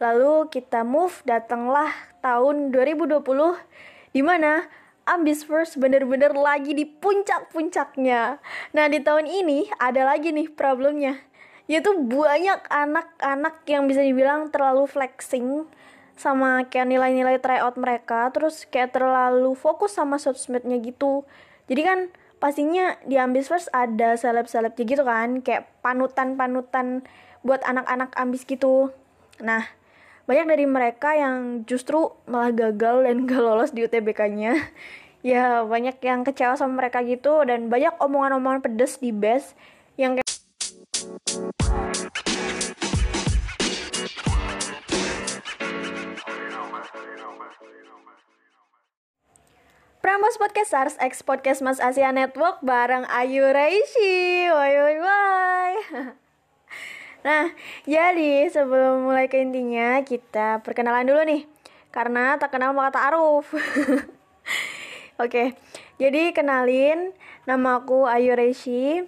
Lalu kita move, datanglah tahun 2020 di mana Ambisverse bener-bener lagi di puncak-puncaknya. Nah, di tahun ini ada lagi nih problemnya. Yaitu banyak anak-anak yang bisa dibilang terlalu flexing sama kayak nilai-nilai tryout mereka, terus kayak terlalu fokus sama sosmednya gitu. Jadi kan pastinya di Ambisverse ada seleb-selebnya gitu kan, kayak panutan-panutan buat anak-anak ambis gitu. Nah, banyak dari mereka yang justru malah gagal dan gak lolos di UTBK-nya ya banyak yang kecewa sama mereka gitu dan banyak omongan-omongan pedes di base yang kayak Prambos Podcasters X Podcast Mas Asia Network bareng Ayu Reishi. Woi woi woi. Nah, jadi sebelum mulai ke intinya, kita perkenalan dulu nih. Karena tak kenal maka tak aruf. Oke, jadi kenalin, nama aku Ayu Reshi.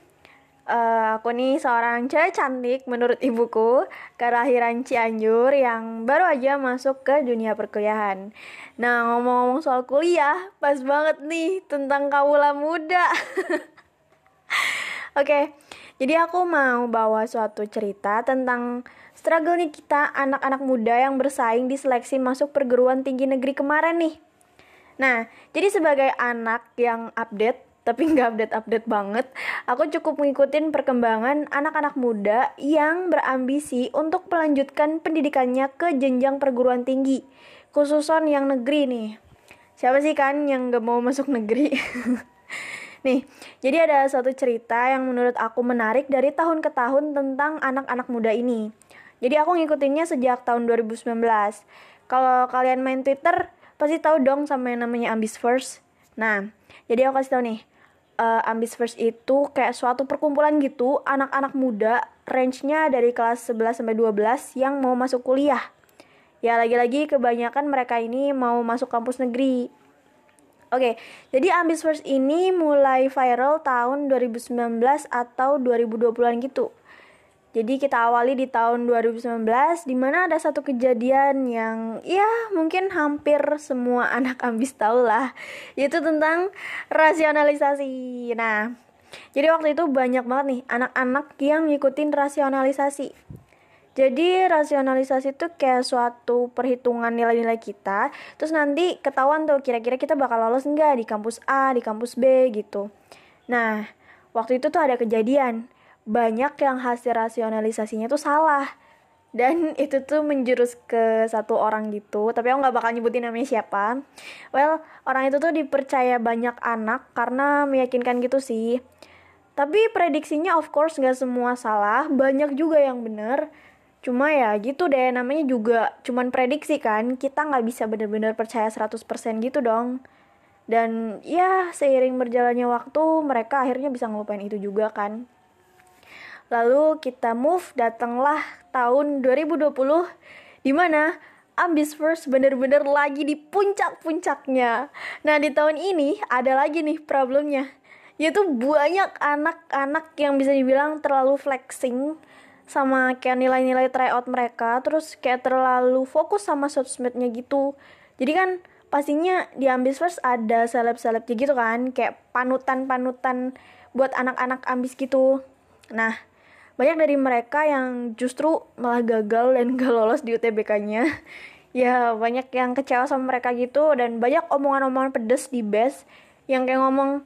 Uh, aku nih seorang cewek cantik menurut ibuku kelahiran Cianjur yang baru aja masuk ke dunia perkuliahan. Nah ngomong-ngomong soal kuliah, pas banget nih tentang kaula muda. Oke, okay, jadi aku mau bawa suatu cerita tentang struggle-nya kita anak-anak muda yang bersaing di seleksi masuk perguruan tinggi negeri kemarin nih. Nah, jadi sebagai anak yang update tapi nggak update-update banget, aku cukup mengikuti perkembangan anak-anak muda yang berambisi untuk melanjutkan pendidikannya ke jenjang perguruan tinggi, khususon yang negeri nih. Siapa sih kan yang gak mau masuk negeri? Nih, jadi ada satu cerita yang menurut aku menarik dari tahun ke tahun tentang anak-anak muda ini. Jadi aku ngikutinnya sejak tahun 2019. Kalau kalian main Twitter, pasti tahu dong sama yang namanya Ambis First. Nah, jadi aku kasih tahu nih, uh, Ambis First itu kayak suatu perkumpulan gitu anak-anak muda range-nya dari kelas 11 sampai 12 yang mau masuk kuliah. Ya lagi-lagi kebanyakan mereka ini mau masuk kampus negeri. Oke, jadi Ambis First ini mulai viral tahun 2019 atau 2020-an gitu. Jadi kita awali di tahun 2019 di mana ada satu kejadian yang ya mungkin hampir semua anak ambis tahu lah, yaitu tentang rasionalisasi. Nah, jadi waktu itu banyak banget nih anak-anak yang ngikutin rasionalisasi. Jadi rasionalisasi itu kayak suatu perhitungan nilai-nilai kita, terus nanti ketahuan tuh kira-kira kita bakal lolos enggak di kampus A, di kampus B gitu. Nah, waktu itu tuh ada kejadian, banyak yang hasil rasionalisasinya tuh salah. Dan itu tuh menjurus ke satu orang gitu, tapi aku nggak bakal nyebutin namanya siapa. Well, orang itu tuh dipercaya banyak anak karena meyakinkan gitu sih. Tapi prediksinya of course nggak semua salah, banyak juga yang bener Cuma ya gitu deh, namanya juga cuman prediksi kan, kita nggak bisa bener-bener percaya 100% gitu dong. Dan ya seiring berjalannya waktu, mereka akhirnya bisa ngelupain itu juga kan. Lalu kita move, datanglah tahun 2020, di mana Ambisverse bener-bener lagi di puncak-puncaknya. Nah di tahun ini ada lagi nih problemnya, yaitu banyak anak-anak yang bisa dibilang terlalu flexing, sama kayak nilai-nilai tryout mereka terus kayak terlalu fokus sama sosmednya gitu. Jadi kan pastinya di ambis first ada seleb-selebnya gitu kan kayak panutan-panutan buat anak-anak ambis gitu. Nah banyak dari mereka yang justru malah gagal dan gak lolos di UTBK-nya ya banyak yang kecewa sama mereka gitu dan banyak omongan-omongan pedes di base yang kayak ngomong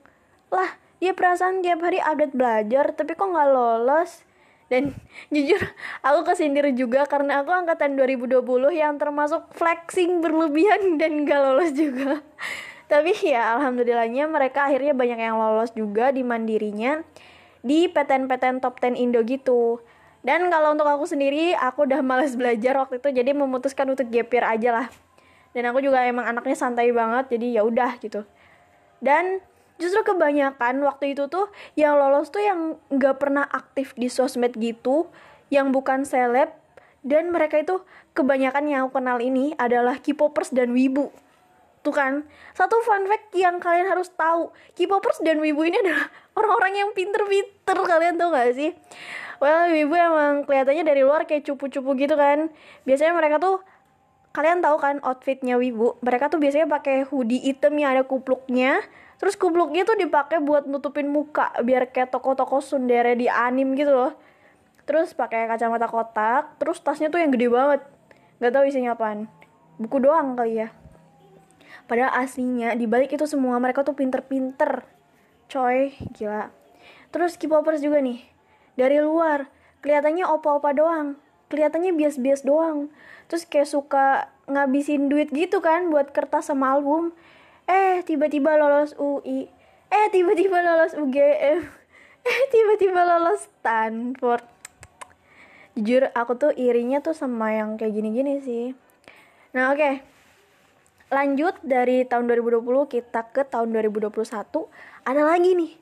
lah dia perasaan tiap hari update belajar tapi kok nggak lolos dan jujur aku kesindir juga karena aku angkatan 2020 yang termasuk flexing berlebihan dan gak lolos juga. Tapi ya alhamdulillahnya mereka akhirnya banyak yang lolos juga di mandirinya di PTN-PTN top 10 Indo gitu. Dan kalau untuk aku sendiri aku udah males belajar waktu itu jadi memutuskan untuk gapir aja lah. Dan aku juga emang anaknya santai banget jadi ya udah gitu. Dan justru kebanyakan waktu itu tuh yang lolos tuh yang nggak pernah aktif di sosmed gitu yang bukan seleb dan mereka itu kebanyakan yang aku kenal ini adalah K-popers dan wibu. Tuh kan? Satu fun fact yang kalian harus tahu K-popers dan wibu ini adalah orang-orang yang pinter-pinter kalian tau gak sih? Well ibu emang kelihatannya dari luar kayak cupu-cupu gitu kan. Biasanya mereka tuh kalian tahu kan outfitnya wibu? Mereka tuh biasanya pakai hoodie hitam yang ada kupluknya terus kupluknya tuh dipakai buat nutupin muka biar kayak toko-toko sundere di anim gitu loh. Terus pakai kacamata kotak terus tasnya tuh yang gede banget. Nggak tahu isinya apaan. Buku doang kali ya. Padahal aslinya dibalik itu semua mereka tuh pinter-pinter. Coy gila. Terus K-popers juga nih. Dari luar kelihatannya opa-opa doang. Kelihatannya bias-bias doang. Terus kayak suka ngabisin duit gitu kan buat kertas sama album eh tiba-tiba lolos UI eh tiba-tiba lolos UGM eh tiba-tiba lolos Stanford. Jujur aku tuh irinya tuh sama yang kayak gini-gini sih. Nah oke. Okay. lanjut dari tahun 2020 kita ke tahun 2021 ada lagi nih.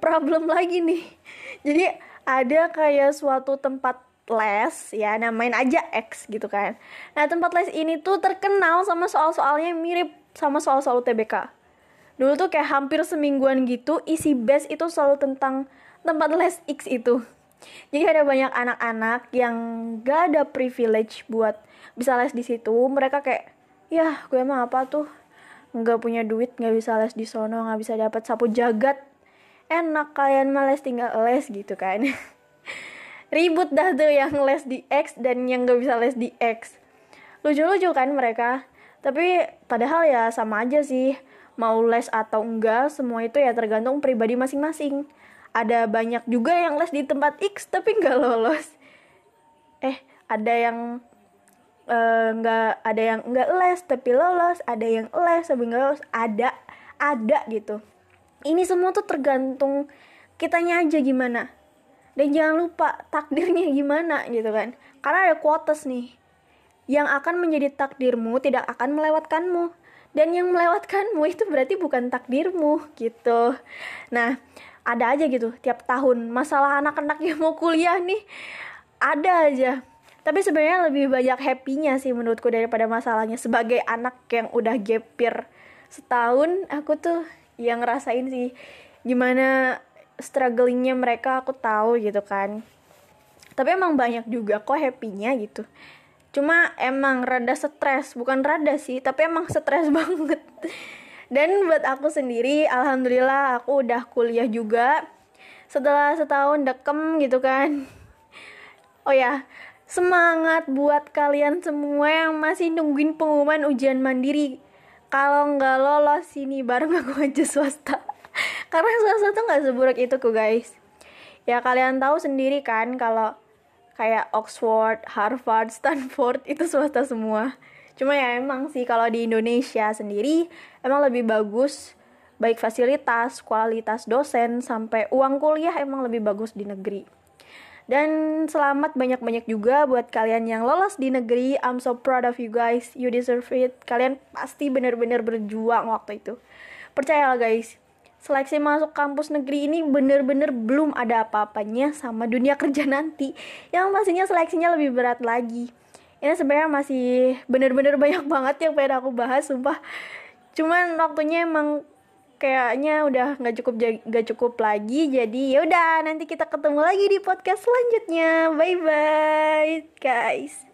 Problem lagi nih. Jadi ada kayak suatu tempat les ya namain aja X gitu kan. Nah tempat les ini tuh terkenal sama soal-soalnya mirip sama soal-soal UTBK dulu tuh kayak hampir semingguan gitu isi best itu selalu tentang tempat les X itu. Jadi ada banyak anak-anak yang gak ada privilege buat bisa les di situ. Mereka kayak ya gue emang apa tuh? Nggak punya duit nggak bisa les di sono nggak bisa dapat sapu jagat. Enak kalian males tinggal les gitu kan. Ribut dah tuh yang les di X dan yang gak bisa les di X. Lucu-lucu kan mereka tapi padahal ya sama aja sih. Mau les atau enggak semua itu ya tergantung pribadi masing-masing. Ada banyak juga yang les di tempat X tapi nggak lolos. Eh ada yang eh, nggak uh, ada yang nggak les tapi lolos. Ada yang les tapi nggak lolos. Ada ada gitu. Ini semua tuh tergantung kitanya aja gimana. Dan jangan lupa takdirnya gimana gitu kan. Karena ada quotes nih yang akan menjadi takdirmu tidak akan melewatkanmu. Dan yang melewatkanmu itu berarti bukan takdirmu gitu. Nah ada aja gitu tiap tahun. Masalah anak-anak yang mau kuliah nih ada aja. Tapi sebenarnya lebih banyak happynya sih menurutku daripada masalahnya. Sebagai anak yang udah gapir setahun aku tuh yang ngerasain sih gimana strugglingnya mereka aku tahu gitu kan. Tapi emang banyak juga kok happynya gitu cuma emang rada stres bukan rada sih tapi emang stres banget. Dan buat aku sendiri alhamdulillah aku udah kuliah juga. Setelah setahun dekem gitu kan. Oh ya semangat buat kalian semua yang masih nungguin pengumuman ujian mandiri. Kalau nggak lolos sini bareng aku aja swasta. Karena swasta tuh nggak seburuk itu kok guys. Ya kalian tahu sendiri kan kalau kayak Oxford, Harvard, Stanford itu swasta semua cuma ya emang sih kalau di Indonesia sendiri emang lebih bagus baik fasilitas, kualitas dosen sampai uang kuliah emang lebih bagus di negeri dan selamat banyak-banyak juga buat kalian yang lolos di negeri. I'm so proud of you guys. You deserve it. Kalian pasti bener-bener berjuang waktu itu. Percayalah guys, seleksi masuk kampus negeri ini bener-bener belum ada apa-apanya sama dunia kerja nanti. Yang pastinya seleksinya lebih berat lagi. Ini sebenarnya masih bener-bener banyak banget yang pengen aku bahas, sumpah. Cuman waktunya emang kayaknya udah nggak cukup nggak cukup lagi jadi ya udah nanti kita ketemu lagi di podcast selanjutnya bye bye guys